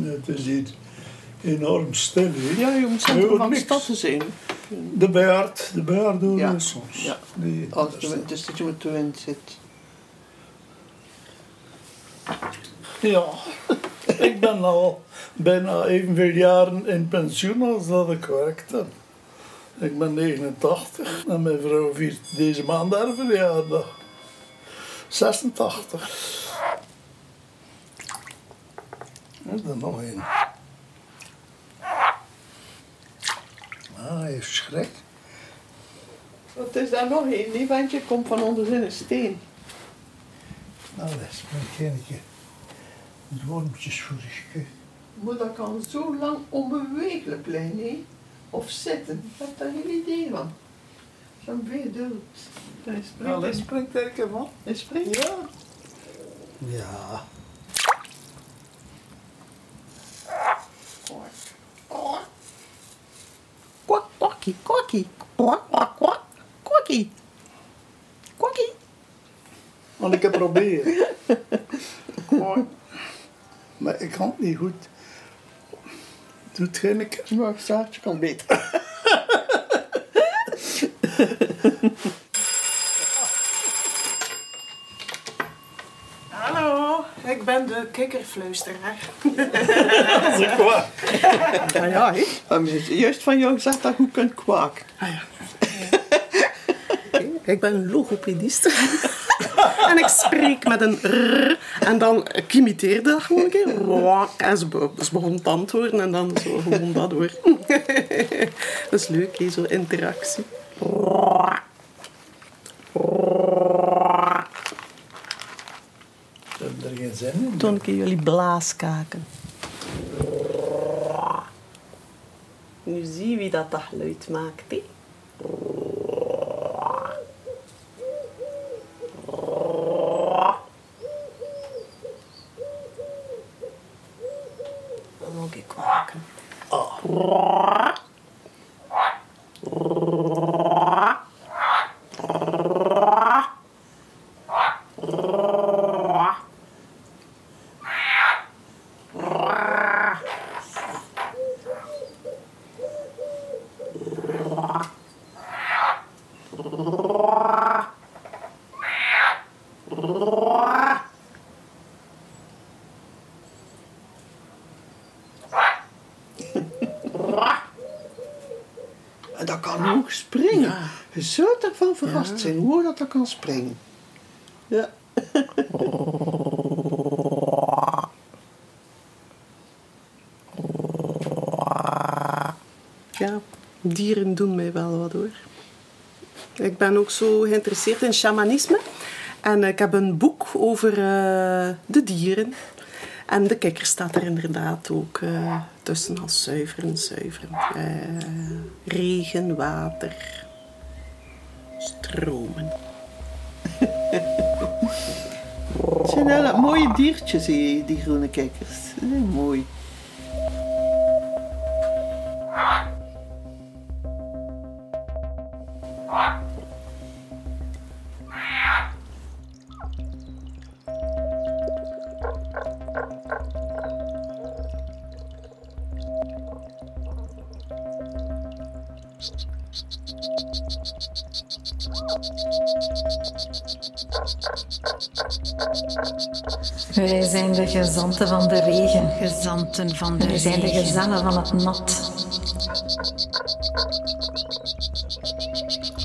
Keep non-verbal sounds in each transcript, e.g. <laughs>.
Het is hier enorm stil. Ja, je moet hoort van stad te zijn. De bejaard, de Ja. je soms. Ja. Die, Als de wind, dus dat je met de wind zit. Ja, ik ben al bijna evenveel jaren in pensioen als dat ik werkt heb. Ik ben 89 en mijn vrouw viert deze maand haar verjaardag. 86. Is er nog een? Ah, hij heeft schrik. Wat is daar nog een? Die wandje komt van onder zijn steen. Nou, dat is maar geen keer. Wormpjes voor de schut. Maar dat kan zo lang onbeweeglijk blijven, hè? Of zitten. Ik heb daar geen idee van. Zo'n vedult. Hij springt. Nou, dat in. springt er een keer van. Hij springt. Ja. Ja. Kwak, kwakkie, kwakkie. Kwak, kwak, kwak. Kwakkie. Kwakkie. Want ik heb proberen. <laughs> Maar ik kan het niet goed. Doe het geen keer. Maar ik staartje kan beter. Hallo, ik ben de kikkerfluisteraar. Dat is waar. <laughs> Ja, juist van jou gezegd dat je goed kunt kwaken. Ah, ja. Ik ben logopedist. <laughs> en ik spreek met een r. En dan ik imiteerde dat gewoon een keer. En ze, be- ze begon te antwoorden en dan zo gewoon dat door. <laughs> dat is leuk, hè, zo interactie. Ze hebben er geen zin in. Toen jullie blaaskaken. Nu zie wie dat, dat geluid maakt. Hè? Dan moet ik kwaken. En dat kan ook springen. Je zou ervan verrast zijn hoe dat dat kan springen. Ja. <laughs> Ja, dieren doen mij wel wat hoor. Ik ben ook zo geïnteresseerd in shamanisme. En ik heb een boek over eh, de dieren. En de kikker staat er inderdaad ook eh, tussen als zuiveren, zuiveren. Eh, regen, water, stromen. Het <laughs> zijn hele mooie diertjes, die groene kikkers. Zijn Wij zijn de gezanten van de regen. Gezanten van de Wij zijn de gezellen van het nat.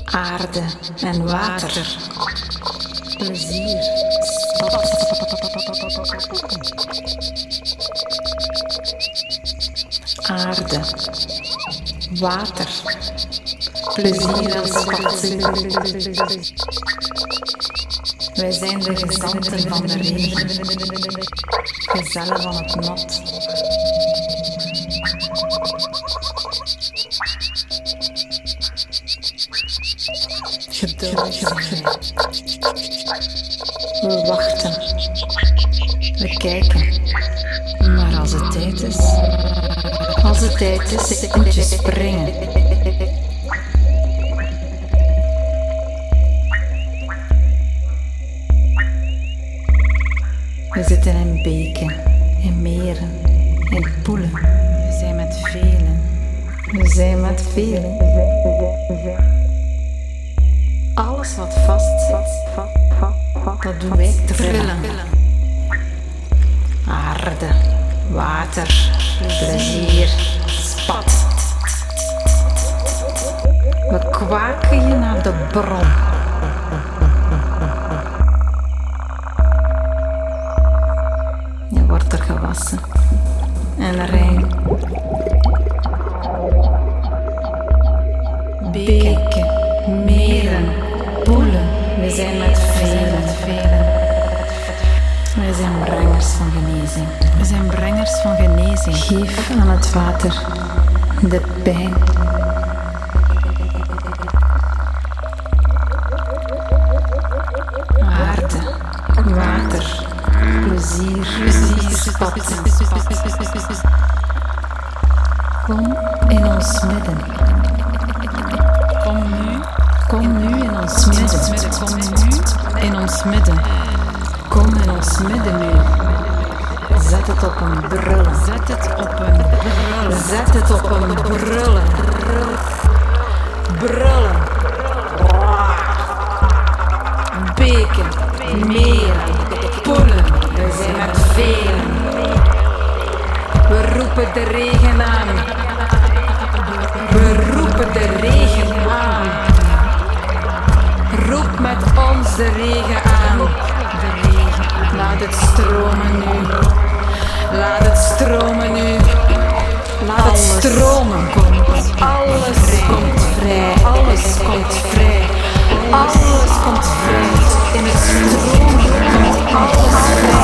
Aarde en water. Plezier. Aarde. Water. Plezier en schat. Wij zijn de gezanten van de regen. Gezellen van het nat. Geduldig. We wachten. We kijken. Maar als het tijd is, als het tijd is, moet je springen. We zitten in beken, in meren, in poelen. We zijn met velen. We zijn met velen. Alles wat vast zit, dat doen wij trillen. Aarde, water, plezier, spat. We kwaken je naar de bron. En rein. Beken, meren, poelen. We zijn met velen. Wij zijn brengers van genezing. We zijn brengers van genezing. Geef aan het water de pijn. Aarde, water, plezier, Kom in ons midden. Kom nu, Kom nu in ons midden. kom nu in ons midden. Kom in ons midden nu. Zet het op een brullen. Zet het op een brullen. Zet het op een brullen. Brullen. Beken, meren, poelen. Roepen de regen aan. We roepen de regen aan. Roep met ons de regen aan. De regen. Laat het stromen nu. Laat het stromen nu. Laat het stromen. Alles komt vrij. Alles komt vrij. Alles komt vrij. In het stromen komt alles